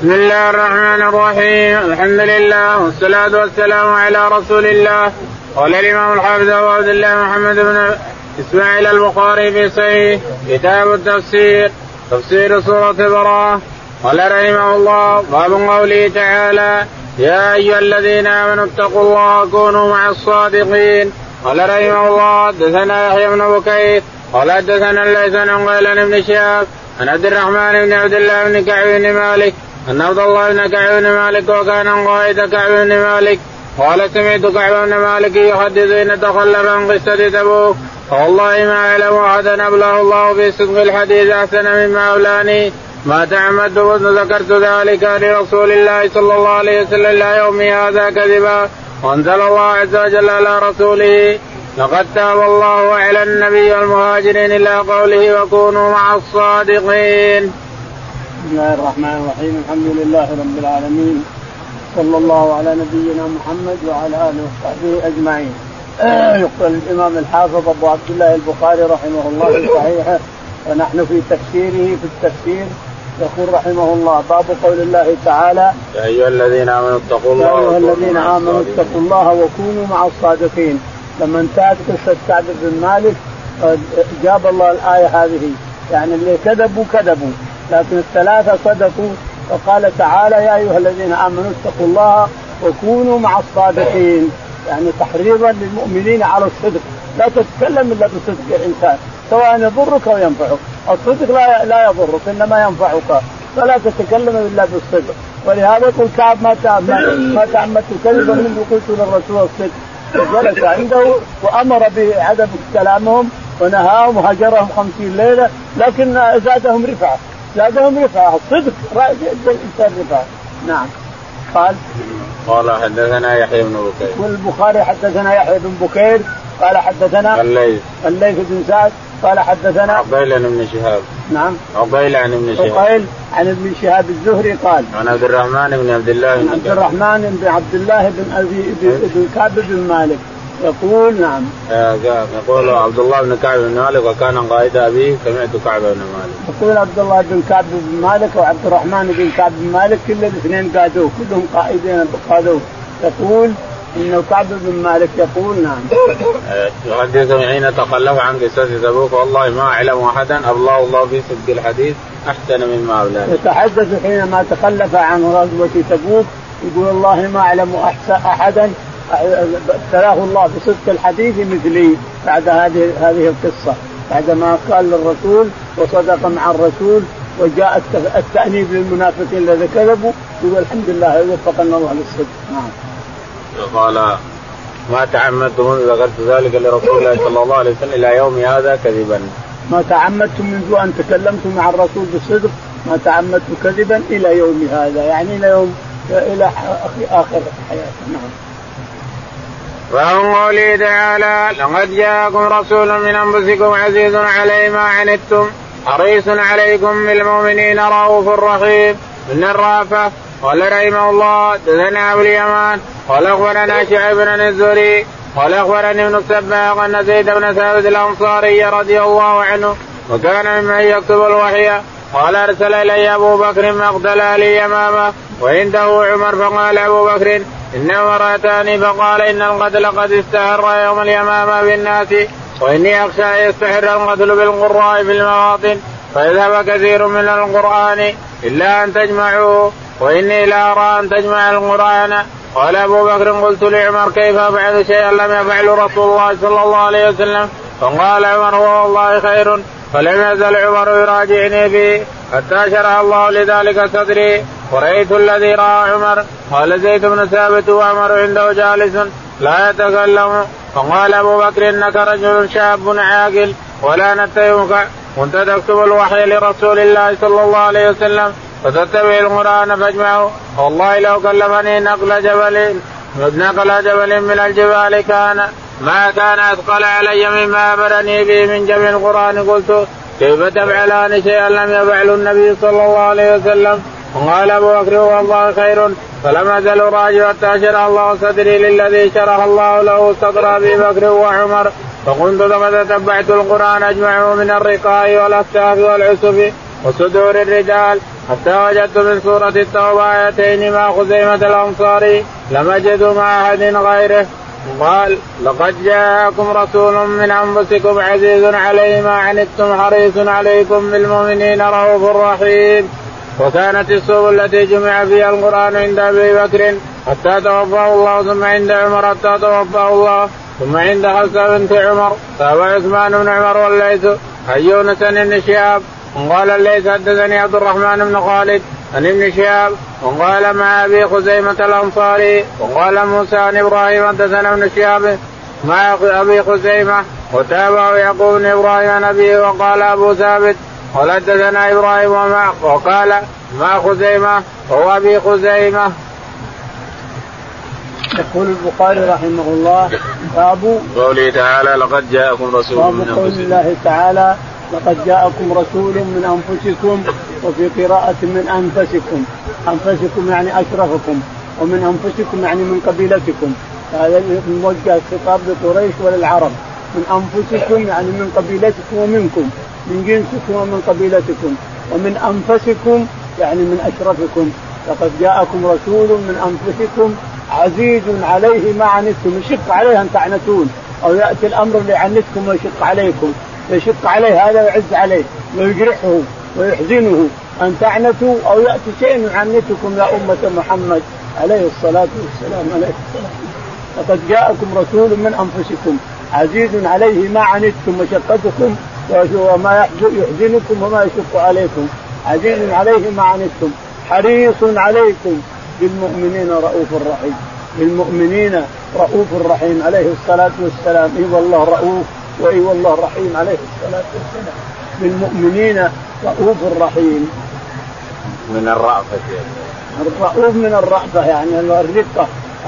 بسم الله الرحمن الرحيم الحمد لله والصلاة والسلام على رسول الله قال الإمام الحافظ أبو عبد الله محمد بن إسماعيل البخاري في صحيح كتاب التفسير تفسير سورة براءة قال رحمه الله باب قوله تعالى يا أيها الذين آمنوا اتقوا الله وكونوا مع الصادقين قال رحمه الله حدثنا يحيى بن بكير قال حدثنا الليث عن بن شهاب عن عبد الرحمن بن عبد الله بن كعب بن مالك ان عبد الله بن كعب بن مالك وكان قائد كعب بن مالك. قال سمعت كعب بن مالك يحدث إن تخلف عن قصة تبوك. فوالله ما اعلم احدا أبلغ الله في صدق الحديث أحسن مما أولاني. ما تعمدت وذكرت ذلك لرسول الله صلى الله عليه وسلم إلى يوم هذا كذبا. وأنزل الله عز وجل على رسوله. لقد تاب الله على النبي والمهاجرين إلى قوله وكونوا مع الصادقين. بسم الله الرحمن الرحيم. الحمد لله رب العالمين. صلى الله على نبينا محمد وعلى آله وصحبه أجمعين. يقول الإمام الحافظ أبو عبد الله البخاري رحمه الله في صحيحه ونحن في تفسيره في التفسير يقول رحمه الله باب قول الله تعالى يا أيها الذين آمنوا اتقوا الله يا ايها الذين آمنوا اتقوا الله وكونوا مع الصادقين. لما انتهت قصه كعب بن مالك جاب الله الآية هذه. يعني اللي كذبوا كذبوا. لكن الثلاثة صدقوا فقال تعالى يا أيها الذين آمنوا اتقوا الله وكونوا مع الصادقين. يعني تحريضا للمؤمنين على الصدق. لا تتكلم إلا بصدق الانسان سواء يضرك أو ينفعك. الصدق لا لا يضرك إنما ينفعك. فلا تتكلم إلا بالصدق. ولهذا يقول كعب ما ما تعمدت كذبا منذ قلت للرسول الصدق. جلس عنده وأمر بعدم كلامهم ونهاهم وهجرهم خمسين ليلة لكن زادهم رفعة. زادهم رفعه. الصدق الإنسان رفعه. نعم. قال؟ قال حدثنا يحيى بن بكير. والبخاري حدثنا يحيى بن بكير. قال حدثنا الليث. الليث بن سعد. قال حدثنا عقيل عن ابن شهاب. نعم. عقيل عن ابن شهاب. عقيل عن ابن شهاب الزهري قال عن عبد الرحمن بن عبد الله عن عبد الرحمن بن عبد الله بن ابي بن كعب بن مالك. يقول نعم. يقول عبد الله بن كعب بن مالك وكان قائد ابيه سمعت كعب بن مالك. يقول عبد الله بن كعب بن مالك وعبد الرحمن بن كعب بن مالك كل الاثنين قادوه كلهم قائدين قادوه يقول انه كعب بن مالك يقول نعم. يحدث حين تخلف عن قصة تبوك. والله ما أعلم أحدا ابلغ الله في صدق الحديث أحسن مما اولاه. يتحدث حينما تخلف عن غزوة تبوك يقول والله ما أعلم أحسن أحدا ابتلاه الله بصدق الحديث مثلي بعد هذه هذه القصة بعدما قال للرسول وصدق مع الرسول وجاء التأنيب للمنافقين الذين كذبوا يقول الحمد لله وفقنا الله للصدق نعم. قال ما تعمدت منذ ذكرت ذلك لرسول الله صلى الله عليه وسلم إلى يوم هذا كذبا. ما تعمدت منذ أن تكلمت مع الرسول بالصدق ما تعمدت كذبا إلى يوم هذا يعني إلى يوم إلى آخر حياتي نعم. وعن قوله تعالى لقد جاءكم رسول من أنفسكم عزيز عليه ما عنتم حريص عليكم بالمؤمنين رؤوف رحيم. من الرافه قال رحمه الله دثنا أبو اليمان. قال أخبرنا شعيب بن الزهري. قال أخبرني ابن السباق أن زيد بن ثابت الأنصاري رضي الله عنه وكان ممن يكتب الوحي. قال أرسل إلي أبو بكر مقتل لي أمامه. وعنده عمر فقال أبو بكر انه راتاني فقال إن القتل قد استهر يوم اليمامة بالناس وإني أخشى أن يستحر القتل بالقراء في المواطن فيذهب كثير من القرآن إلا أن تجمعوه وإني لا أرى أن تجمع القرآن. قال أبو بكر قلت لعمر كيف أفعل شيئا؟ لم يفعل رسول الله صلى الله عليه وسلم فقال عمر هو والله خير. فلم يزل عمر يراجعني به حتى شرح الله لذلك صدري. ورأيت الذي رأى عمر. قال زيد بن ثابت وعمر عنده جالس لا يتكلم. فقال أبو بكر إنك رجل شاب عاقل ولا نتهمك. كنت تكتب الوحي لرسول الله صلى الله عليه وسلم فتتبع القرآن فاجمعه. والله لو كلفني نقل جبل نقل جبل من الجبال كان ما كان أثقل علي مما أمرني به من جمع القرآن قلت كيف تفعلان شيئا لم يفعل النبي صلى الله عليه وسلم؟ وقال أبو بكر والله خير. فلم أزل راجع حتى شرح الله صدري للذي شرح الله له صدر أبي بكر وعمر. فكنت لقد تتبعت القرآن اجمعه من الرقاء والأكتاف والعسف وصدور الرجال حتى وجدت من سورة التوبة آيتين مع خزيمة الأنصاري لم أجد مع أحد غيره. قال لقد جاءكم رسول من أنفسكم عزيز عليه ما عنتم حريص عليكم بالمؤمنين رؤوف رحيم. وكانت السور التي جمع فيها القرآن عند أبي بكر حتى توفاه الله ثم عند عمر حتى توفاه الله ثم عند حفصة بنت عمر فهو عثمان بن عمر والليث عن يونس بن شهاب وقال الليث حدثني عبد الرحمن بن خالد عن ابن شهاب وقال مع أبي خزيمة الأنصاري وقال موسى عن إبراهيم حدثنا ابن شهاب مع أبي خزيمة وتابعه يعقوب بن إبراهيم عن أبيه وقال أبو ثابت قال حدثنا إبراهيم ومع وقال مع خزيمة وهو أبي خزيمة. يقول البخاري رحمه الله باب قوله تعالى لقد جاءكم رسول من انفسكم قول الله تعالى لقد جاءكم رسول من أنفسكم وفي قراءة من أنفسكم. أنفسكم يعني أشرفكم ومن أنفسكم يعني من قبيلتكم. هذا موجه الخطاب لقريش وللعرب. من أنفسكم يعني من قبيلتكم ومنكم. من جنسكم ومن قبيلتكم. ومن أنفسكم يعني من أشرفكم. لقد جاءكم رسول من أنفسكم عزيز عليه ما عنتم. يشق عليه أن تعنتون. أو يأتي الأمر اللي عنتكم ويشق عليكم. يشق عليه هذا ويعز عليه ويجرحه ويحزنه. أن تعنتوا أو يأتي شيء يعنتكم يا أمة محمد عليه الصلاة والسلام عليه الصلاه لقد جاءكم رسول من أنفسكم عزيز عليه ما عنتم وشقتكم وما يحزنكم وما يشق عليكم. عزيز عليه ما عنتم حريص عليكم. بالمؤمنين رؤوف رحيم بالمؤمنين رؤوف رحيم عليه الصلاة والسلام. إي والله رؤوف. واي والله رحيم عليه الصلاة والسلام. بالمؤمنين رؤوف رحيم. من الرأفة. الرؤوف من الرأفة يعني الرقة.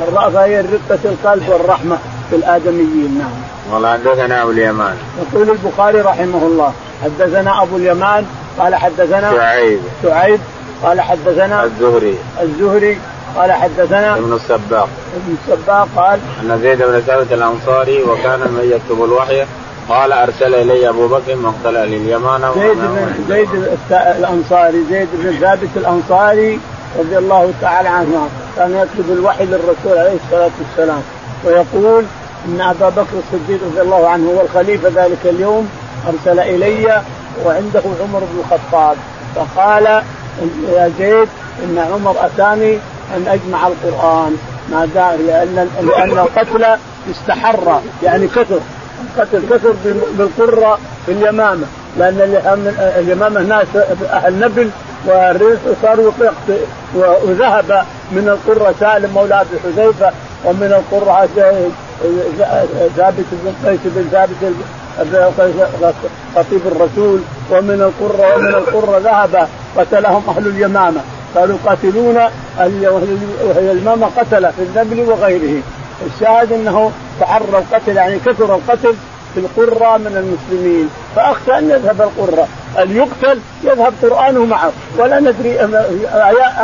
الرأفة هي رقة القلب والرحمة في الآدميين نعم. قال حدثنا أبو اليمان. يقول البخاري رحمه الله حدثنا أبو اليمان قال حدثنا شعيب. شعيب قال حدثنا الزهري. الزهري قال حدثنا ابن السباق. ابن السباق قال أن زيد بن ثابت الأنصاري وكان من يكتب الوحي قال أرسل إلي أبو بكر مقتل أهل اليمان زيد بن زيد الأنصاري زيد بن ثابت الأنصاري رضي الله تعالى عنه كان يكتب الوحي للرسول عليه الصلاة والسلام. ويقول إن أبا بكر الصديق رضي الله عنه هو الخليفة ذلك اليوم. أرسل إلي وعنده عمر بن الخطاب. فقال يا زيد إن عمر أتاني أن أجمع القرآن. ما دام لأن لأن القتل استحر يعني كثر. القتل كثر بالقرة في اليمامه لأن اليمامة ناس أهل نبل والريح صاروا وذهب من القرة سالم مولى ابي حذيفة ومن القرة ثابت بن قيس بن ثابت خطيب الرسول ومن القرة ومن القرة ذهب قتلهم أهل اليمامة. قالوا قاتلون وهي اليمامة قتل في النبل وغيره. الشاهد أنه تعرى القتل يعني كثر القتل في القرة من المسلمين. فأخشى أن يذهب القرة أن يقتل؟ يذهب قرآنه معه. ولا ندري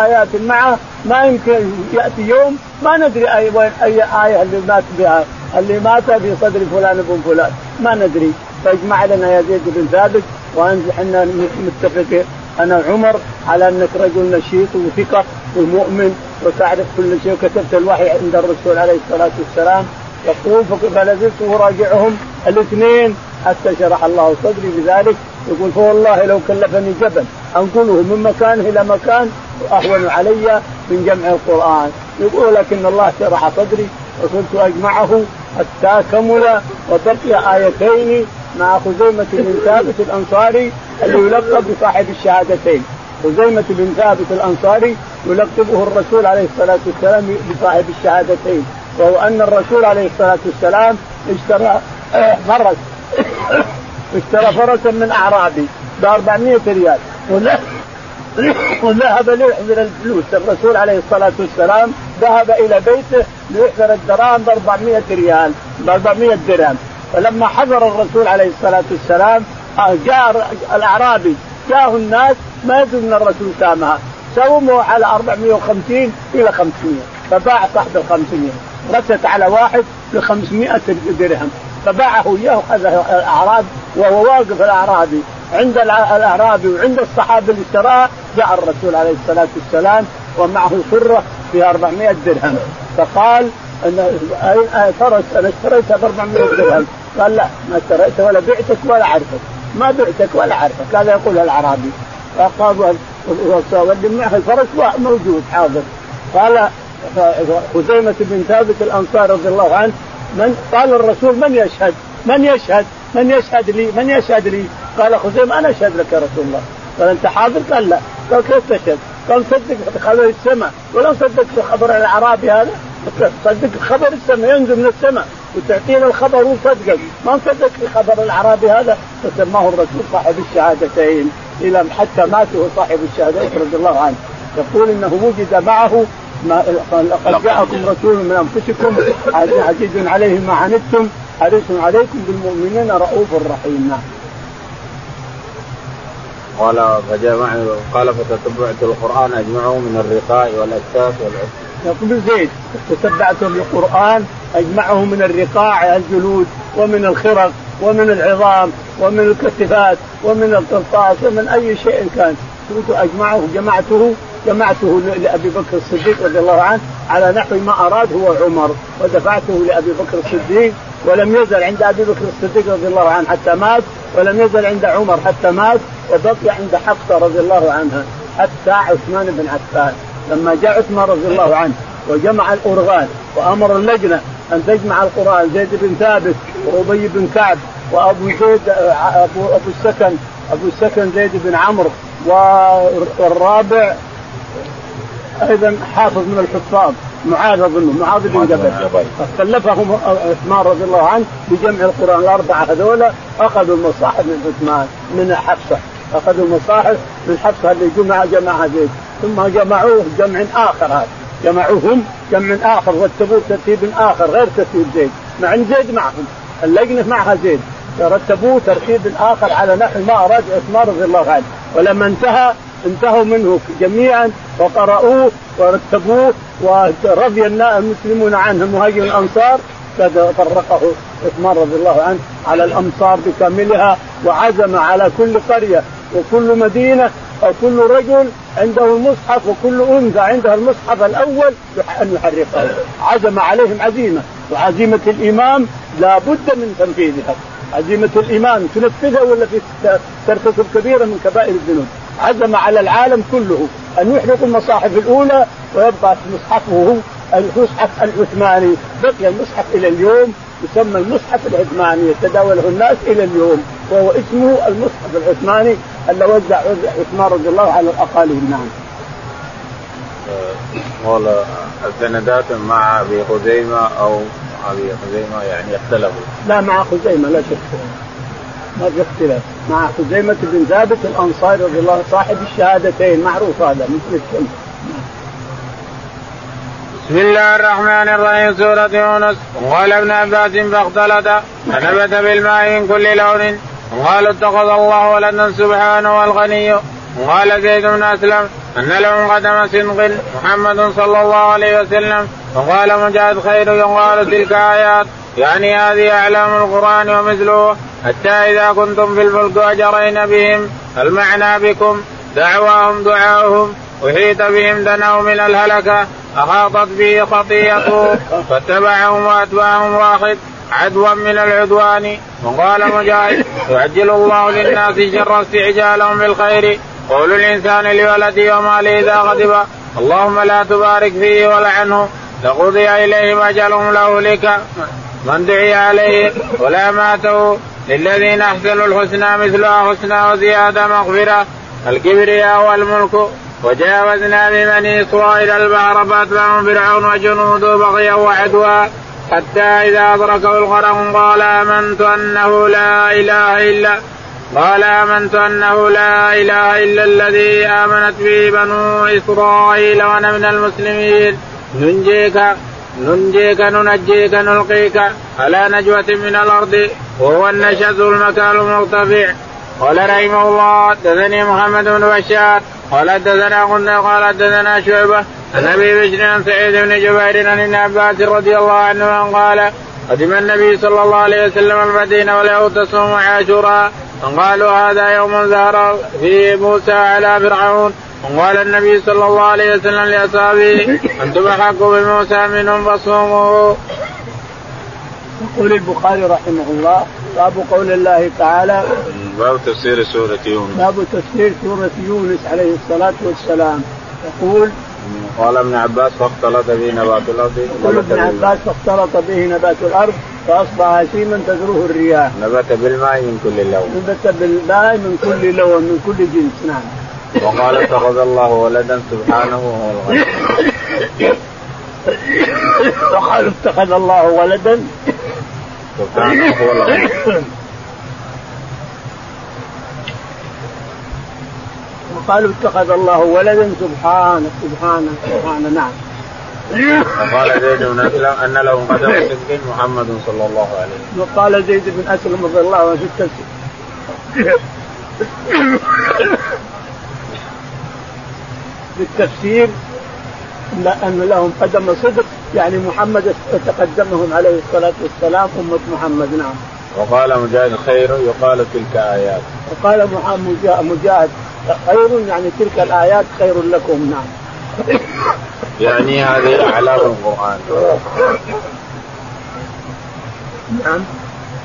آيات معه. ما يمكن يأتي يوم ما ندري أي وين أي آية اللي مات بها؟ اللي مات في صدر فلان بن فلان؟ ما ندري. فاجمع لنا يزيد بن ثابت وانت إحنا متفقين. أنا عمر على أنك رجل نشيط وثقة ومؤمن. وتعرف كل شيء وكتبت الوحي عند الرسول عليه الصلاة والسلام. يقول فلازلت أراجعهم. الاثنين حتى شرح الله صدري بذلك. يقول فوالله لو كلفني جبل. انقله من مكان إلى مكان اهون علي من جمع القرآن. يقول لكن الله شرح صدري. وكنت أجمعه حتى كمل وبقي آيتين مع خزيمة بن ثابت الأنصاري اللي يلقب بصاحب الشهادتين. خزيمة بن ثابت الأنصاري يلقبه الرسول عليه الصلاة والسلام بصاحب الشهادتين. وهو أن الرسول عليه الصلاة والسلام اشترى فرس اشترى فرسا من أعرابي ب 400 ريال. وذهب ليحضر الفلوس. الرسول عليه الصلاة والسلام ذهب إلى بيته ليحضر الدراهم ب 400 ريال ب 400 درهم. فلما حضر الرسول عليه الصلاة والسلام آه، جاء الأعرابي جاءه الناس ما يدري إن الرسول سامها. سوموا على 450 إلى 500 فباع صاحب ال 500 رست على واحد ب 500 درهم. فباعه إياه هذا الأعراب وهو واقف الأعرابي. عند الأعرابي وعند الصحابة اللي اشتراها جاء الرسول عليه الصلاة والسلام ومعه سره فيها 400 درهم. فقال فرس أنا اشتريتها ب 400 درهم قال لا ما اشتريتها ولا بعتك ولا عرفك ما بعتك ولا عرفك هذا يقول الأعرابي فقال واللي معه الفرس موجود حاضر قال خزيمة بن ثابت الأنصار رضي الله عنه من قال الرسول من يشهد؟ من يشهد؟ من يشهد لي؟ من يشهد لي؟ قال خزيمة أنا أشهد لك يا رسول الله قال أنت حاضر؟ قال لا قال كيف تشهد؟ قال صدق خبر السماء ولو صدقت خبر الأعرابي هذا صدق خبر السماء ينزل من السماء وتعطينا الخبر وصدقك. ما نصدق في خبر الاعرابي هذا فسماه الرسول صاحب الشهادتين إلى حتى مات وهو صاحب الشهادتين رضي الله عنه. يقول إنه وجد معه ما لقد جاءكم رسول من أنفسكم عزيز عليه ما عنتم حريص عليكم بالمؤمنين رؤوف رحيم. نعم. قال فجمع قال فتتبعت القرآن اجمعه من الرقاء والاكتاف والعسر يقول زيد تتبعتم القران اجمعه من الرقاع الجلود ومن الخرق ومن العظام ومن الكتفات ومن القرطاس ومن أي شيء كان. كنت أجمعه جمعته جمعته لأبي بكر الصديق رضي الله عنه على نحو ما أراد هو عمر ودفعته لأبي بكر الصديق ولم يزل عند أبي بكر الصديق رضي الله عنه حتى مات ولم يزل عند عمر حتى مات وبقي عند حفصة رضي الله عنها حتى عثمان بن عفان. لما جاء عثمان رضي الله عنه وجمع الأرغان وأمر اللجنة أن تجمع القرآن زيد بن ثابت وأبي بن كعب وأبو زيد أبو أبو السكن أبو السكن زيد بن عمرو والرابع أيضا حافظ من الحفاظ معاذ اظن معاذ بن جبل. كلفهم عثمان رضي الله عنه بجمع القرآن. الأربعة هذولا أخذوا المصاحف من عثمان من حفصة. أخذوا المصاحف من حفصه اللي جمع جمعها زيد. ثم جمعوه جمع آخر هذا. جمعوهم جمع آخر رتبوه ترتيب آخر غير ترتيب زيد. مع إن زيد معهم. اللجنة معها زيد. رتبوه ترتيب آخر على نحو ما أراد عثمان رضي الله عنه. ولما انتهى انتهوا منه جميعا وقرأوه ورتبوه ورضي المسلمون عنه مهاجر الأنصار. فرقه عثمان رضي الله عنه على الأمصار بكاملها وعزم على كل قرية. وكل مدينة أو كل رجل عنده المصحف وكل أنثى عندها المصحف الأول أن يحرقه عزم عليهم عزيمة. وعزيمة الإمام لا بد من تنفيذها. عزيمة الإمام تنفذها ولا ترتكب كبيرة من كبائر الذنوب. عزم على العالم كله أن يحرقوا المصاحف الأولى ويبقى مصحفه المصحف العثماني. بقي المصحف إلى اليوم يسمى المصحف العثماني يتداوله الناس إلى اليوم. وهو اسمه المصحف العثماني اللي وزع عثمان رضي الله على الأقاليم نعم. قال السندات مع أبي خزيمة أو أبي خزيمة يعني اختلفوا. لا مع خزيمة لا شك ما في اختلاف مع خزيمة بن ثابت الأنصاري رضي الله صاحب الشهادتين معروف هذا مثل الشمس. بسم الله الرحمن الرحيم سورة يونس وقال ابن عباس فاختلط فنبت بالماء من كل لون وقال اتخذ الله ولدا سبحانه والغني. وقال زيد بن أسلم أن لهم قدم صدق محمد صلى الله عليه وسلم. وقال مجاهد خير يقال تلك آيات. يعني هذه أعلام القرآن ومثله. حتى إذا كنتم في الفلك وجرين بهم المعنى بكم. دعواهم دعاؤهم. أحيط بهم دنوا من الهلكة. احاطت به خطيئته. فاتبعهم واتباعهم واحد عدوا من العدوان. وقال مجاهد يعجل الله للناس شر استعجالهم بالخير قول الإنسان لولده وماله إذا غضب اللهم لا تبارك فيه ولعنه لقضي إليهم أجلهم لاهلك من دعي عليه ولا ماته. للذين أحسنوا الحسنى مثلها حسنى وزيادة مغفرة. الكبرياء والملك. وجاوزنا ببني إسرائيل البحر فأتبعهم فرعون وجنوده بغيا وعدوا. حتى إذا أدركه الغرق قال آمنت أنه لا إله إلا قال آمنت أنه لا إله إلا الذي آمنت به بنو إسرائيل وأنا من المسلمين. ننجيك ننجيك ننجيك نلقيك على نجوة من الأرض وهو النشز المكان المرتفع. قال رحمه الله حدثني محمد بن بشار قال حدثنا قلنا قال حدثنا شعبة عن أبي بشر عن سعيد بن جبير عن ابن عباس رضي الله عنه قال قدم النبي صلى الله عليه وسلم المدينة وله تصوم عاشوراء. قالوا هذا يوم ظهر فيه موسى على فرعون. وقال النبي صلى الله عليه وسلم لأصحابه أنتم احق بموسى منهم فصوموا. يقول البخاري رحمه الله باب قول الله تعالى باب تفسير سورة يونس. باب تفسير سورة يونس عليه الصلاة والسلام. يقول قال ابن عباس فاختلط به نبات الأرض. يقول ابن عباس فاختلط به نبات الأرض فأصبح هشيما تذروه الرياح. نبت بالماء من كل لون. نبت بالماء من كل لون من كل جنس نعم. وقال اتخذ الله ولدا سبحانه وهو الغني. وقال اتخذ الله ولدا سبحانه وهو الغني. وقالوا اتخذ الله ولدا سبحانه سبحانه سبحانه نعم وقال زيد بن أسلم أن له قدم صدق محمد صلى الله عليه وسلم وقال زيد بن أسلم رضي الله عنه في التفسير بالتفسير ان لهم قدم صدق يعني محمد تقدمهم عليه الصلاة والسلام أمة محمد نعم. وقال مجاهد خير يقال تلك آيات. وقال مجاهد خير يعني تلك الآيات خير لكم نعم. يعني هذه اعلام القران. نعم.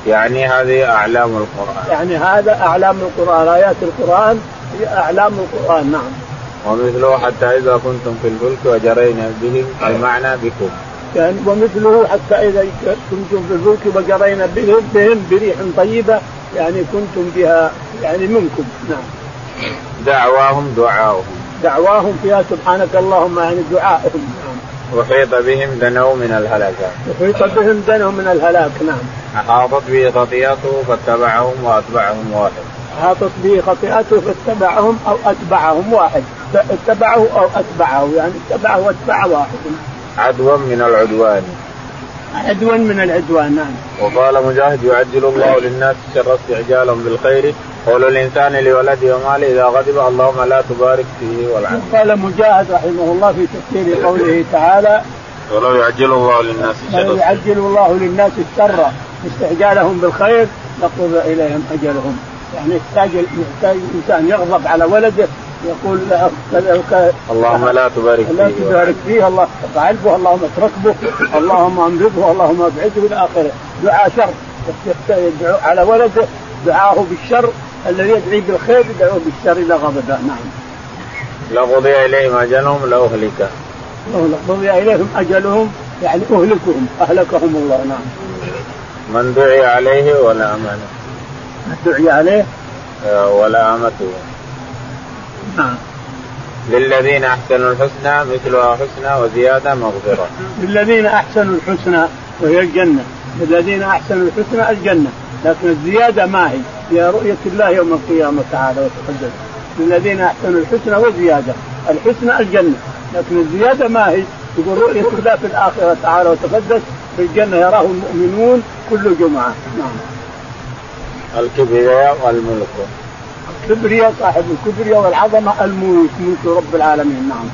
يعني هذه أعلام القرآن. يعني هذا أعلام القرآن آيات القرآن هي أعلام القرآن نعم. ومثله حتى إذا كنتم في الفلك وجرينا بهم المعنى بكم. يعني ومثله حتى إذا كنتم في الفلك وجرينا بهم بهم بريح طيبة يعني كنتم بها يعني منكم نعم. دعواهم دعاؤهم. دعواهم فيها سبحانك اللهم يعني دعائهم نعم. وحيط بهم دنوا من الهلاك. وحيط بهم دنوا من الهلاك نعم. أحاطت به خطيئته فاتبعهم وأتبعهم واحد. أحاطت به خطيئته فاتبعهم أو أتبعهم واحد اتبعه أو أتبعه يعني اتبعه واتبع واحد عدوا من العدوان عدوا من العدوان نعم. وقال مجاهد يعجل الله للناس شر استعجالهم بالخير. قول الإنسان لولده وماله إذا غضب اللهم لا تبارك فيه والعنه. قال مجاهد رحمه الله في تفسير قوله تعالى ولو يعجل الله للناس الشر ولو يعجل الله للناس الشر استعجالهم بالخير لقضى إليهم أجلهم. يعني يحتاج يحتاج الانسان يغضب على ولده يقول اللهم لا تبارك فيه. لا تبارك فيه. الله تعلبه اللهم اتركبه اللهم امرضه اللهم أبعده إلى آخره. دعاء شر. يدعو على ولده دعاه بالشر. الذي يدعي بالخير يدعوه بالشر إلى غضبه نعم. لقضي إليهم أجلهم لاهلكه لقضي إليهم أجلهم يعني أهلكهم أهلكهم الله. نعم. من دعي عليه ولا أمانه؟ من دعي عليه؟ ولا أمته. نعم للذين أحسنوا الحسنى مثلها حسنى وزيادة مغفرة. للذين أحسنوا الحسنى وهي الجنة، للذين أحسنوا الحسنى الجنة، لكن الزيادة ما هي؟ هي رؤية الله يوم القيامة تعالى وتقدس. للذين أحسنوا الحسنى وزيادة، الحسنى الجنة، لكن الزيادة ما هي؟ يقول رؤية الله في الآخرة تعالى وتقدس في الجنة يراه المؤمنون كل جمعة، نعم. الكبرياء والملك. الكبرياء صاحب الكبرياء والعظمه الملك ملك رب العالمين. نعم.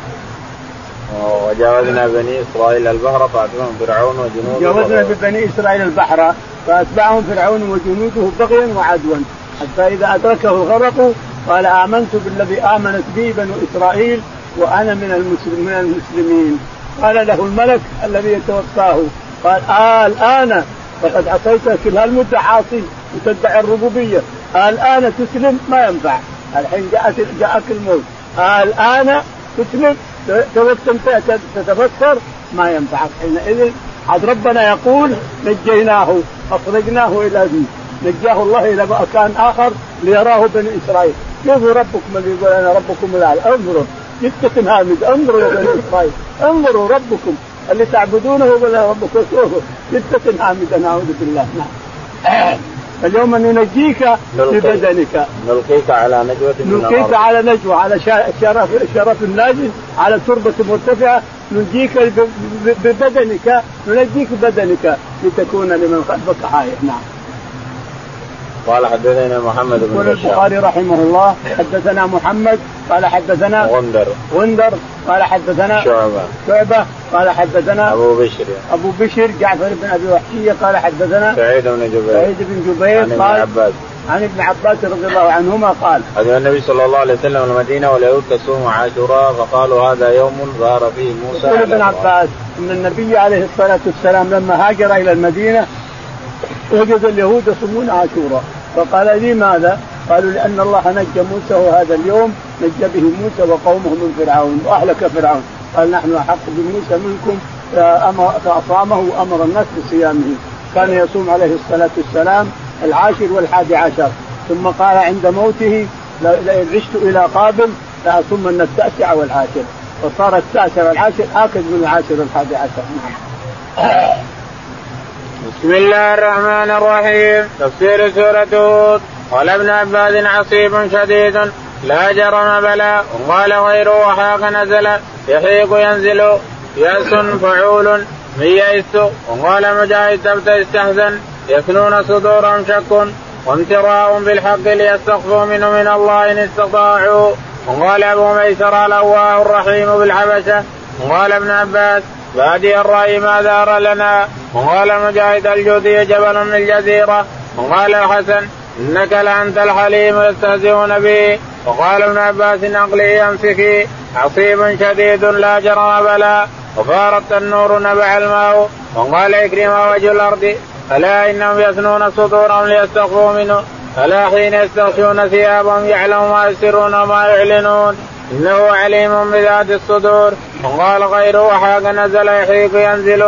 وجاوزنا بني إسرائيل البحر فأتبعهم فرعون وجنوده. جاوزنا ببني إسرائيل البحر فأتبعهم فرعون وجنوده بغيا وعدوا. حتى إذا أدركه الغرق قال آمنت بالذي آمنت به بنو إسرائيل وأنا من المسلم من المسلمين. قال له الملك الذي يتوفاه قال آه الآن فقد عصيت كل هالمده عاصي وتدعي الربوبية. الآن تسلم ما ينفع. الحين جاءت جاءك الموت. الآن تسلم تتفكر ما ينفعك حينئذ عاد ربنا يقول نجيناه أخرجناه إلى دين نجاه الله إلى مكان آخر ليراه بني إسرائيل. كيف ربكم اللي يقول أنا ربكم الأعلى. انظروا جثة هامد. انظروا يا بني إسرائيل. انظروا ربكم اللي تعبدونه هو ربكم. شوفوا جثة هامدة نعوذ بالله. نعم. اليوم ننجيك ببدنك. نلقيك على نجوة نلقيك على نجوة على شرف شرف نازل على تربة مرتفعة. ننجيك ببدنك ننجيك ببدنك لتكون لمن خلفك آية نعم. قال حدثنا محمد بن بشار. البخاري رحمه الله حدثنا محمد قال حدثنا غندر. غندر قال حدثنا شعبة. شعبة قال حدثنا أبو بشر. أبو بشر جعفر بن أبي وحشية قال حدثنا سعيد بن جبير. سعيد بن جبير عن ابن عباس. عن ابن عباس رضي الله عنهما قال قدم النبي صلى الله عليه وسلم المدينة واليهود تصوم عاشوراء فقالوا هذا يوم ظهر فيه موسى يقول ابن عباس إن النبي عليه الصلاة والسلام لما هاجر إلى المدينة وجد اليهود يصومون عاشوراء. فقال لماذا؟ قالوا لأن الله نجى موسى وهذا اليوم نجى به موسى وقومه من فرعون وأهلك فرعون. قال نحن أحق بموسى منكم فاصامه وأمر الناس بصيامه. كان يصوم عليه الصلاة والسلام العاشر والحادي عشر. ثم قال عند موته لئن عشت إلى قابل لاصومن التاسع والعاشر. فصار التاسع والعاشر آكد من العاشر والحادي عشر. نعم. بسم الله الرحمن الرحيم. تفسير سورة هود. قال ابن عباس عصيب شديد. لا جرم بلى. وقال غيره وحاق نزل. يحيق ينزل. يأس فعول. من يئست وقال مجاهد تبت استحزن يثنون صدورهم شك. وامتراء بالحق ليستخفوا منه من الله إن استطاعوا. وقال أبو ميسر الأواه الرحيم بالحبشة. وقال ابن عباس بادي الرأي ما دار لنا. وقال مجاهد الجودي جبل من الجزيرة. وقال الحسن إنك لأنت الحليم يستهزئون به. وقال ابن عباس عقلي امسكي عصيب شديد لا جرم بلا. وفارت النور نبع الماء. وقال إكرم وجه الأرض ألا إنهم يثنون صدورهم ليستخفوا منه. ألا حين يستغشون ثيابهم يعلم ما يسرون وما يعلنون. إنه عليم بذات الصدور. وقال غيره وحاق نزل يحيق ينزل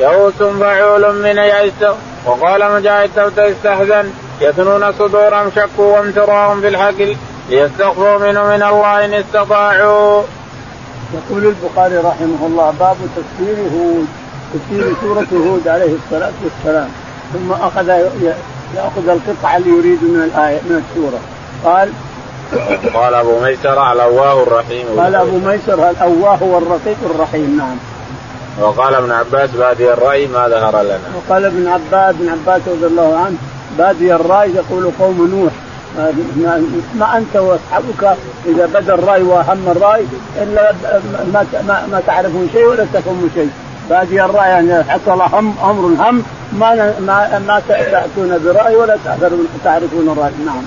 يئوس فعول من يئس. وقال مجاهد استحزن يثنون صدورهم شكوا وامتراهم في الحق. ليستخفوا منه من الله إن استطاعوا. يقول البخاري رحمه الله باب تفسير هود تفسير سورة هود عليه الصلاة والسلام. ثم أخذ يأخذ القطعه اللي يريد من الآية من السورة. قال قال أبو ميسر الأواه الرحيم. قال أبو ميسر الأواه هو الرقيق الرحيم نعم. وقال ابن عباس بادي الرأي ما ظهر لنا. وقال ابن عباس ابن عباس رضي الله عنه بادي الرأي يقول قوم نوح ما أنت وأصحابك إذا بدا الرأي وأهم الرأي إلا ما ما, ما تعرفون شيء ولا تفهمون شيء. بادي الرأي يعني حصل هم أمر هم ما ما ما تاتون برأي ولا تعرفون الرأي نعم.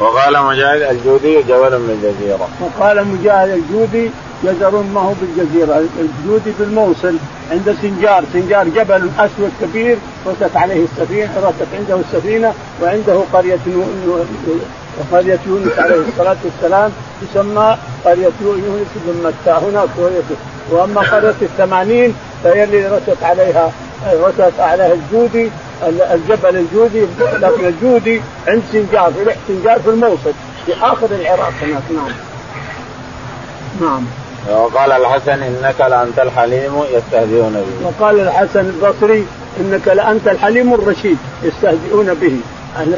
وقال مجاهد الجودي جبل من الجزيرة. وقال مجاهد الجودي جزر ما هو بالجزيرة، الجودي بالموصل عند سنجار، سنجار جبل اسود كبير رست عليه السفينة، رست عنده السفينة وعنده قرية قرية يونس عليه الصلاة والسلام تسمى قرية يونس بن متى. هناك قرية. وأما قرية الثمانين فهي اللي رست عليها رست عليها الجودي. الجبل الجودي لكن الجودي عند سنجار في سنجار في الموصل في آخر العراق هناك نعم. نعم. وقال الحسن إنك لأنت الحليم يستهزئون به. وقال الحسن البصري إنك لأنت الحليم الرشيد يستهزئون به.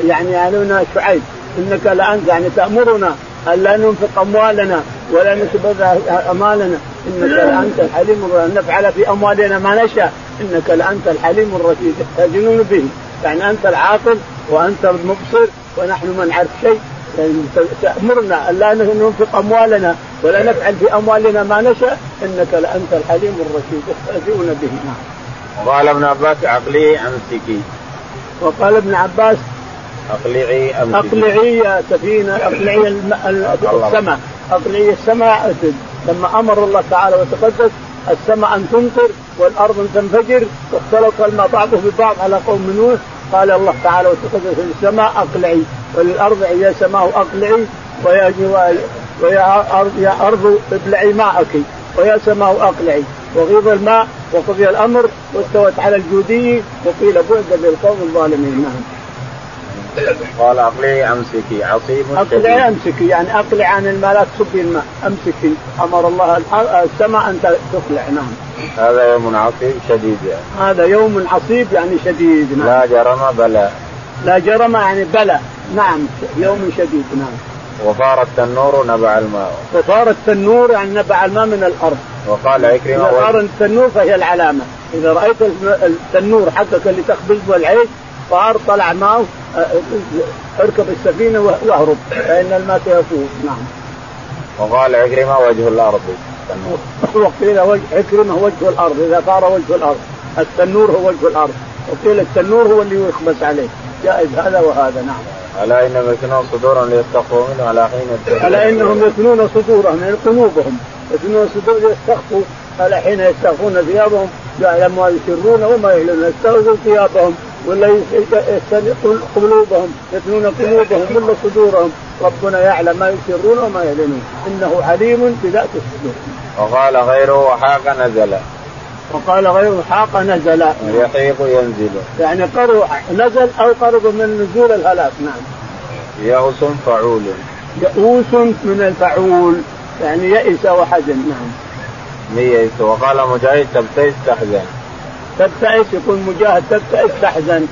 يعني يعنون شعيب إنك لأنت يعني تأمرنا أن لا ننفق أموالنا ولا نتبذل أمالنا. إنك لانت الحليم نفعل في أموالنا ما نشاء. إنك لانت الحليم الرشيد. يستهزئون به. يعني أنت العاقل وأنت المبصر ونحن ما نعرف شيء. يعني تأمرنا. ان لا ننفق أموالنا ولا نفعل في أموالنا ما نشاء. إنك لأنت الحليم الرشيد. يستهزئون به. نعم. قال ابن عباس عقلي امسكي وقال ابن عباس أقلعي امسكي أقلعي يا سفينة أقلعي السماء. أقلعي السماء. لما أمر الله تعالى وتقدس السماء أن تمطر والأرض أن تنفجر واختلط الماء بعضه ببعض على قوم نوح. قال الله تعالى وتقدس السماء أقلعي وللأرض يا سماء أقلعي ويا ويا ارض يا أرض ابلعي ماءك ويا سماء أقلعي. وغيض الماء وقضي الأمر واستوت على الجودي وقيل بعد للقوم الظالمين. نعم. قال اقلعي أمسكي عصيب اقلعي أمسكي يعني اقلع عن الماء لا تصبي الماء أمسكي أمر الله السماء أن تقلع نعم. هذا يوم عصيب شديد يعني. هذا يوم عصيب يعني شديد نعم. لا جرم بلى لا جرم يعني بلى نعم يوم شديد نعم. وفار التنور نبع الماء وفار التنور يعني نبع الماء من الأرض وقال عكرمة فار التنور فهي العلامة إذا رأيت التنور حقك اللي تخبز والعيش فار طلع ماء اركب السفينة واهرب فإن الماء سيفوز. نعم. وقال عكرمة وجه الأرض. وقيل عكرمة وجه الأرض إذا صار وجه الأرض. التنور هو وجه الأرض. وقيل التنور هو اللي يخبز عليه. جائز هذا وهذا نعم. ألا إنهم يثنون صدورهم ليستخفوا منه؟ على حين ألا إنهم يثنون صدورهم يعني قلوبهم. يثنون صدورهم ليستخفوا على حين يستخفون ثيابهم يعلم ما يسرون وما يعلنون. يستخفوا ثيابهم. ولا قلوبهم يثنون قلوبهم ولا صدورهم ربنا يعلم ما يسرون وما يعلنون إنه عليم بذات الصدور. وقال غيره وحاق نزل. وقال غيره حاق نزل. يحيق ينزل. يعني قرب نزل أو قرب من نزول الهلاك نعم. يئوس فعول. يئوس من الفعول يعني يئس وحزن نعم. ميئس وقال مجاهد تبتئس تحزن. تبتئس يكون مجاهد تبتئس تحزن.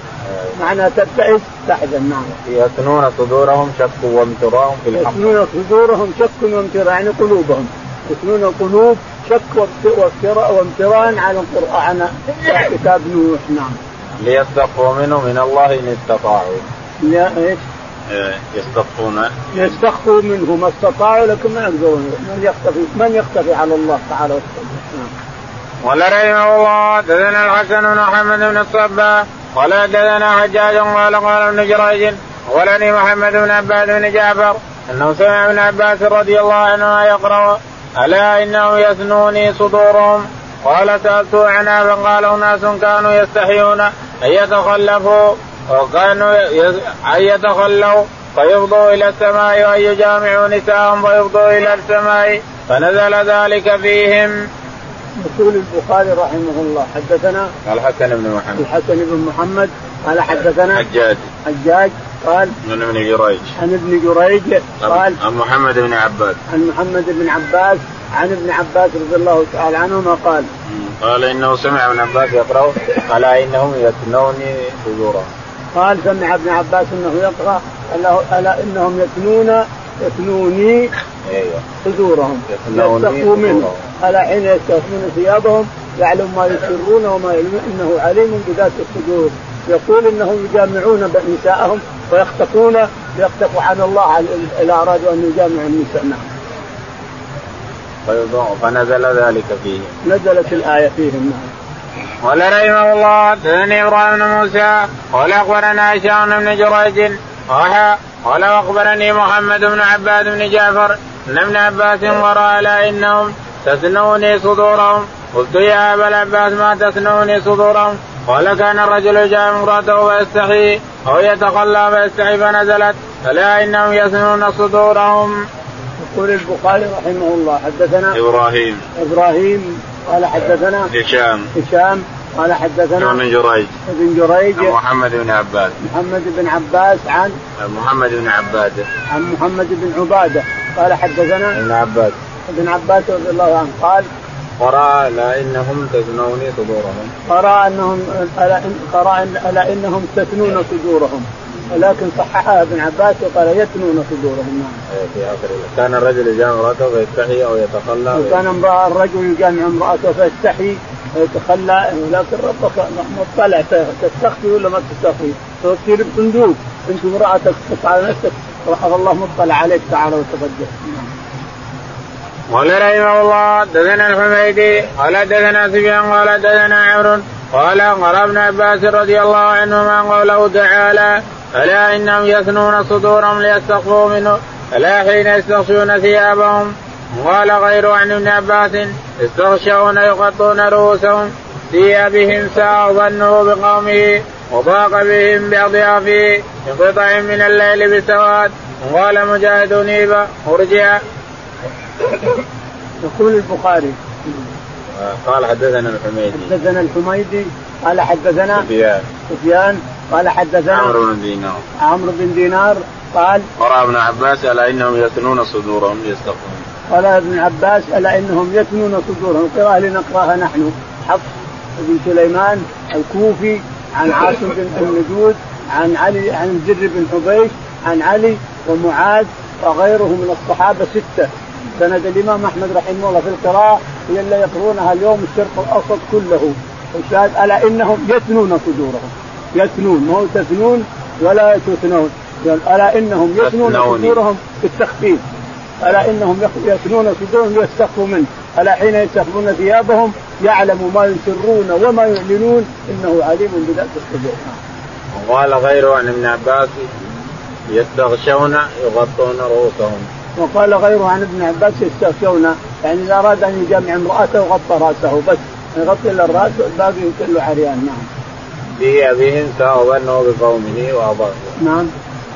معنى تبتئس تحزن نعم. يثنون صدورهم شك وامتراء في الحق يثنون صدورهم شك وامتراء يعني قلوبهم. يثنون القلوب شك وافتراء وامتراء على القرآن كتاب نوح نعم. ليستخفوا منه من الله إن استطاعوا. إيش؟ إيه، يستخفون. يستخفوا منه ما استطاعوا لكن ما يقدرون. من يختفي؟ من يختفي على الله تعالى وتعالى؟ نعم. قال رحمه الله دثنا الحسن بن محمد بن الصباح قال دثنا حجاج قال قال ابن جريج ولني محمد بن عباد بن جعفر أنه سمع ابن عباس رضي الله عنهما يقرأ ألا انهم يثنوني صدورهم قال سالته عنها فقال أناس كانوا يستحيون أن يتخلفوا وكانوا أن يتخلوا فيفضوا إلى السماء وأن يجامعوا نساءهم فيفضوا إلى السماء فنزل ذلك فيهم. يقول البخاري رحمه الله حدثنا الحسن بن محمد. الحسن بن محمد قال حدثنا حجاج. حجاج قال عن ابن جريج. عن ابن جريج قال عن محمد بن عباس. عن محمد بن عباس عن ابن عباس رضي الله تعالى عنهما قال قال إنه سمع ابن عباس يقرا قال إنهم يثنوني صدورهم قال سمع ابن عباس إنه يقرأ الا إنهم يثنون يثنوني أيوه. صدورهم يستخفوا منه. على حين يستخفون ثيابهم يعلم ما يسرون وما يعلمون إنه عليم بذات الصدور يقول إنهم يجامعون نساءهم ويختفون يختفوا عن الله اذا ارادوا ان يجامعوا النساء نعم. فنزل ذلك فيه. نزلت الآية فيهم نعم. قال رحمه الله حدثني إبراهيم بن موسى قال أخبرنا هشام بن جريج قال واخبرني محمد بن عباد بن جعفر أن ابن عباس قرأ إنهم تثنوني صدورهم. قلت يا أبا العباس ما تثنوني صدورهم. قال كان الرجل يجامع امرأته فيستحي أو يتخلى فيستحي فنزلت. الا إنهم يثنون صدورهم. يقول البخاري رحمه الله حدثنا إبراهيم. إبراهيم قال حدثنا هشام. هشام قال حدثنا ابن جريج. ابن جريج. عن محمد بن عباس محمد بن عباس عن محمد بن عباده عن محمد بن عبادة قال حدثنا ابن عباس ابن عباس رضي الله عنه قال قرأ لا إنهم تثنون صدورهم قرأ انهم قرأ ألا إنهم تثنون صدورهم ولكن صححها ابن عباس وقال يثنون صدورهم نعم. إيه، في آخر كان الرجل يجامع امرأته فيستحي أو يتخلى وكان امرأة الرجل يجامع امرأته فيستحي ويتخلى لكن ربك مطلع تستخفي ولا ما تستخفي؟ تصير بصندوق أنت امرأتك على نفسك الله مطلع عليك تعالى وتقدم نعم. قال رحمه الله دثنا الحميدي قال دثنا سفيان قال دثنا عمرو قال قال ابن عباس رضي الله عنهما قوله تعالى ألا إنهم يثنون صدورهم ليستخفوا منه ألا حين يستغشون ثيابهم؟ قال غير عن ابن عباس استغشون يغطون رؤوسهم ثيابهم ساء ظنه بقومه وضاق بهم بأضيافه بقطع من الليل بسواد قال مجاهد نيبة أرجع. يقول البخاري. قال حدثنا الحميدي. حدثنا الحميدي قال حدثنا سفيان. سفيان قال حدثنا عمرو بن دينار. عمرو بن دينار قال قرأ ابن عباس ألا إنهم يثنون صدورهم؟ ليستغفرون قال ابن عباس ألا إنهم يثنون صدورهم؟ قراءة لنقراها نحن. حفص بن سليمان الكوفي عن عاصم بن النجود عن علي عن زر بن حبيش عن علي ومعاذ وغيره من الصحابة ستة. سند الإمام أحمد رحمه الله في القراءة هي اللي يقرونها اليوم الشرق الأوسط كله. الشاهد الا إنهم يثنون صدورهم. يثنون ما هو تثنون ولا تثنون. ألا إنهم يثنون صدورهم بالتخفيف ألا إنهم يثنون صدورهم ليستخفوا منه. ألا حين يستخفون ثيابهم يعلم ما يسرون وما يعلنون إنه عليم بذات الصدور. وقال غيره عن ابن عباس يستغشون يغطون رؤوسهم. وقال غيره عن ابن عباس يستغشون يعني إذا أراد أن يجمع امرأته غطى رأسه بس يغطي الا الرأس والباقي كله عريان نعم. في ساء ظنه بقومه واضاقوا. نعم.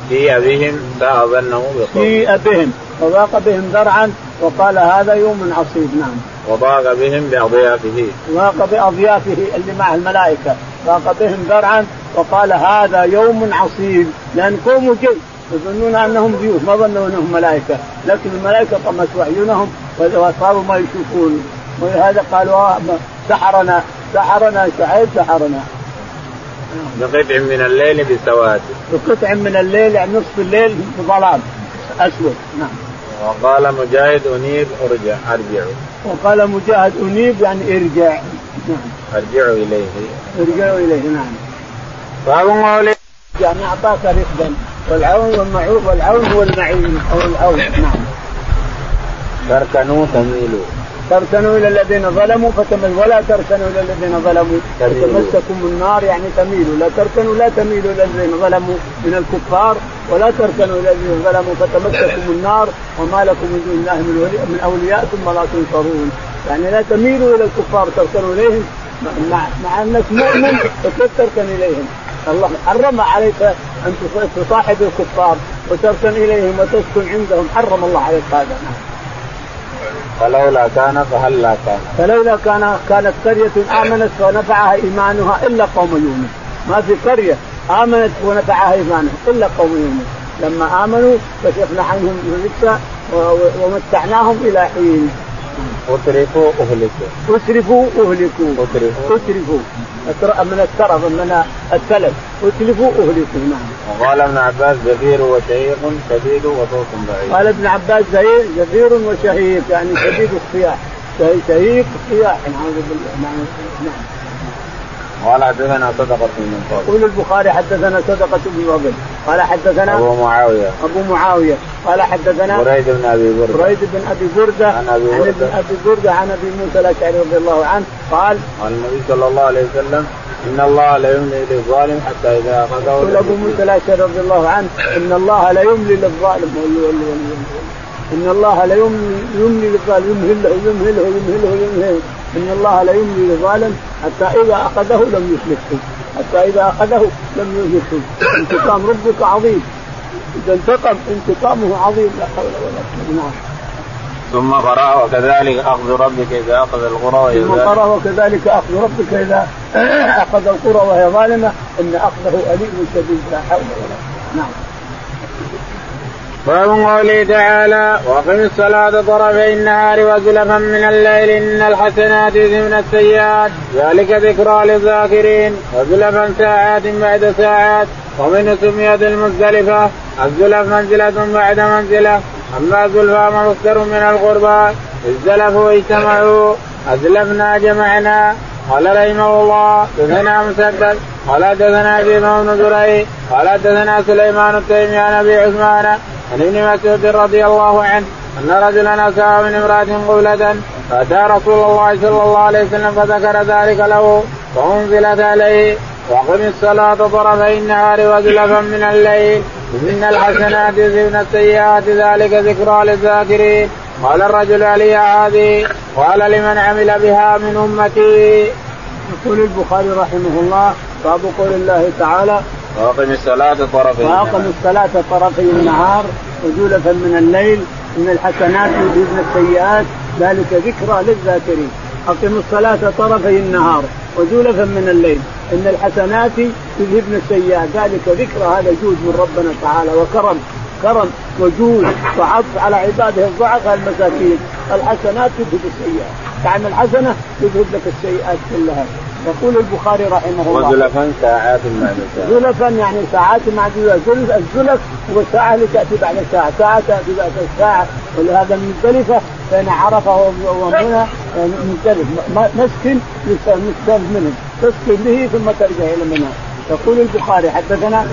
في ساء ظنه بقومه. في بهم وضاق بهم ذرعا وقال هذا يوم عصيب نعم. وضاق بهم بأضيافه. ضاق بأضيافه اللي مع الملائكة ضاق بهم ذرعا وقال هذا يوم عصيب لأن قوموا جي يظنون أنهم ضيوف ما ظنوا أنهم ملائكة لكن الملائكة طمسوا اعينهم وصاروا ما يشوفون. ولهذا قالوا آه، سحرنا سحرنا شعيب سحرنا. بقطع من الليل بسواد. بقطع من الليل يعني نصف الليل بظلام أسود. نعم. وقال مجاهد أنيب ارجع ارجعوا وقال مجاهد أنيب يعني ارجع. نعم. ارجعوا إليه. ارجعوا إليه نعم. باب قوله يعني أعطاك رفدا. والعون والمعروف والعون هو المعين أو العون نعم. تركنوا تميلوا. تركنوا إلى الذين ظلموا فتمل ولا تركنوا إلى الذين ظلموا. فتمسكم النار يعني تميلوا. لا تركنوا لا تميلوا إلى الذين ظلموا من الكفار. ولا تركنوا إلى الذين ظلموا فتمسكم النار. وما لكم من دون الله من, من اولياء ثم لا تنصرون. يعني لا تميلوا إلى الكفار تركنوا إليهم. مع, مع أنك مؤمن فكيف تركن إليهم؟ الله حرم عليك أن تصاحب الكفار وتركن إليهم وتسكن عندهم. حرم الله عليك هذا. فلولا كان فهلا كان؟ فلولا كان كانت قرية آمنت ونفعها إيمانها إلا قوم يونس. ما في قرية آمنت ونفعها إيمانها إلا قوم يونس. لما آمنوا كشفنا عنهم الرجس ومتعناهم إلى حين. أترفوا أهلكوا. أترفوا أهلكوا. أترفوا أترفوا من الترف من التلف. أتلفوا أهلكوا. نعم. وقال ابن عباس زفير وشهيق شديد وصوت بعيد قال ابن عباس زفير زفير وشهيق يعني شديد الصياح. شهيق الصياح. نعوذ بالله. نعم. نعم. قال حدثنا صدقة بن فضل يقول البخاري حدثنا صدقة بن فضل قال حدثنا أبو معاوية. أبو معاوية. قال حدثنا بريد بن أبي بردة. بريد بن أبي بردة. عن أبي بردة. عن أبي بردة عن أبي موسى الأشعري رضي الله عنه قال قال النبي صلى الله عليه وسلم إن الله لا يملي للظالم حتى إذا أخذه يقول أبو موسى الأشعري رضي الله عنه إن الله لا يملي للظالم. إن الله لا يملي للظالم. يمهله يمهله يمهله يمهله. إن الله لا يملي للظالم حتى إذا أخذه لم يفلته حتى إذا أخذه لم يفلته انتقام ربك عظيم. إذا انتقم انتقامه عظيم لا حول ولا قوة نعم ثم قرأ وكذلك أخذ ربك إذا أخذ القرى وهي ثم قرأ وكذلك أخذ ربك إذا أخذ القرى وهي ظالمة إن أخذه أليم شديد لا حول ولا قوة نعم. باب قوله تعالى واقم الصلاة طرفي النهار وزلفا من الليل إن الحسنات يذهبن السيئات ذلك ذكرى للذاكرين وزلفا ساعات بعد ساعات ومن سميت المزدلفة الزلف منزلة بعد منزلة أما زلفى مصدر من القربى ازدلفوا اجتمعوا أزلفنا جمعنا قال رحمه الله دثنا مسدد قال دثنا ابي بن زريع قال دثنا سليمان التيمي عن ابي عثمان عن ابن مسعود رضي الله عنه أن رجلا اساء من امرأة قبلة فأتى رسول الله صلى الله عليه وسلم فذكر ذلك له فأنزلت عليه وأقم الصلاة طرفي النهار وزلفا من الليل. إن الحسنات يذهبن السيئات ذلك ذكرى للذاكرين. قال الرجل علي هذه؟ قال لمن عمل بها من أمتي. يقول البخاري رحمه الله باب قول الله تعالى وأقم الصلاة طرفي وأقم الصلاة طرفي النهار وزولفا من الليل إن الحسنات يذهبن السيئات ذلك ذكرى للذاكرين. أقم الصلاة طرفي النهار وزولفا من الليل إن الحسنات يذهبن السيئات ذلك ذكرى هذا جود من ربنا تعالى وكرم. كرم وجود وعطف على عباده الضعفاء المساكين. الحسنات تذهب السيئات. تعمل حسنه تذهب لك السيئات كلها. يقول البخاري رحمه الله. وزلفا ساعات معدودة زلفا يعني ساعات معدودة زلف الزلف هو الساعة اللي تأتي بعد ساعة. ساعة تأتي بعد ساعة. ولهذا مزدلفة بين عرفة ومنى مزدلف مسكن مستلف منه. تسكن به ثم ترجع إلى منى يقول البخاري حدثنا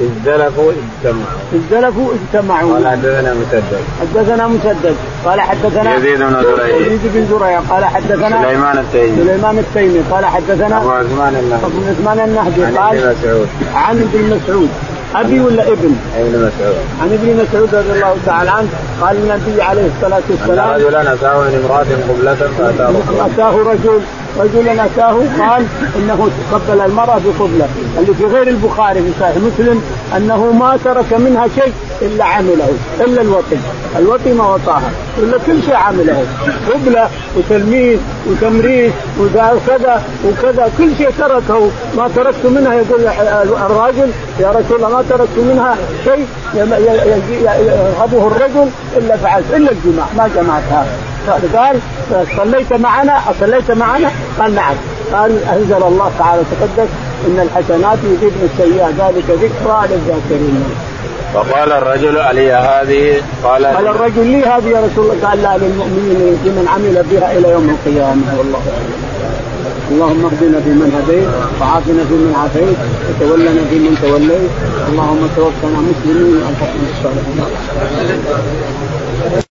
ازدلفوا اجتمعوا. ازدلفوا اجتمعوا. قال حدثنا مسدد. حدثنا مسدد. قال حدثنا يزيد بن زريع. يزيد بن زريع. قال حدثنا سليمان التيمي. سليمان التيمي. قال حدثنا أبو عثمان النهدي. أبو عثمان النهدي. عن قال ابن مسعود. عن ابن مسعود. أبي ولا ابن؟ ابن مسعود. عن ابن مسعود رضي الله تعالى عنه. قال النبي عليه الصلاة أن والسلام رجلا اتاه من امرأة قبلة فاتاه أتاه رجل رجلا اتاه قال إنه قبل المرأة بقبلة. اللي في غير البخاري في صحيح مسلم أنه ما ترك منها شيء إلا عمله إلا الوطي الوطي ما وطاها إلا كل شيء عمله. قبلة وتلميذ وتمريض وكذا وكذا. كل شيء تركه. ما تركت منها يقول الراجل يا رسول الله ما تركت منها شيء يرغبه الرجل إلا فعلت إلا الجماع ما جمعتها. قال صليت معنا؟ أصليت معنا؟ قال نعم. قال أنزل الله تعالى تقدس إن الحسنات يذهبن السيئات ذلك ذكرى للذاكرين. فقال الرجل علي هذه؟ قال قال الرجل لي هذه يا رسول الله. قال لا للمؤمنين من عمل بها إلى يوم القيامة. والله اللهم اهدنا فيمن هديت وعافنا فيمن عافيت وتولنا فيمن توليت. اللهم توفنا مسلمين وألحقنا الصالحين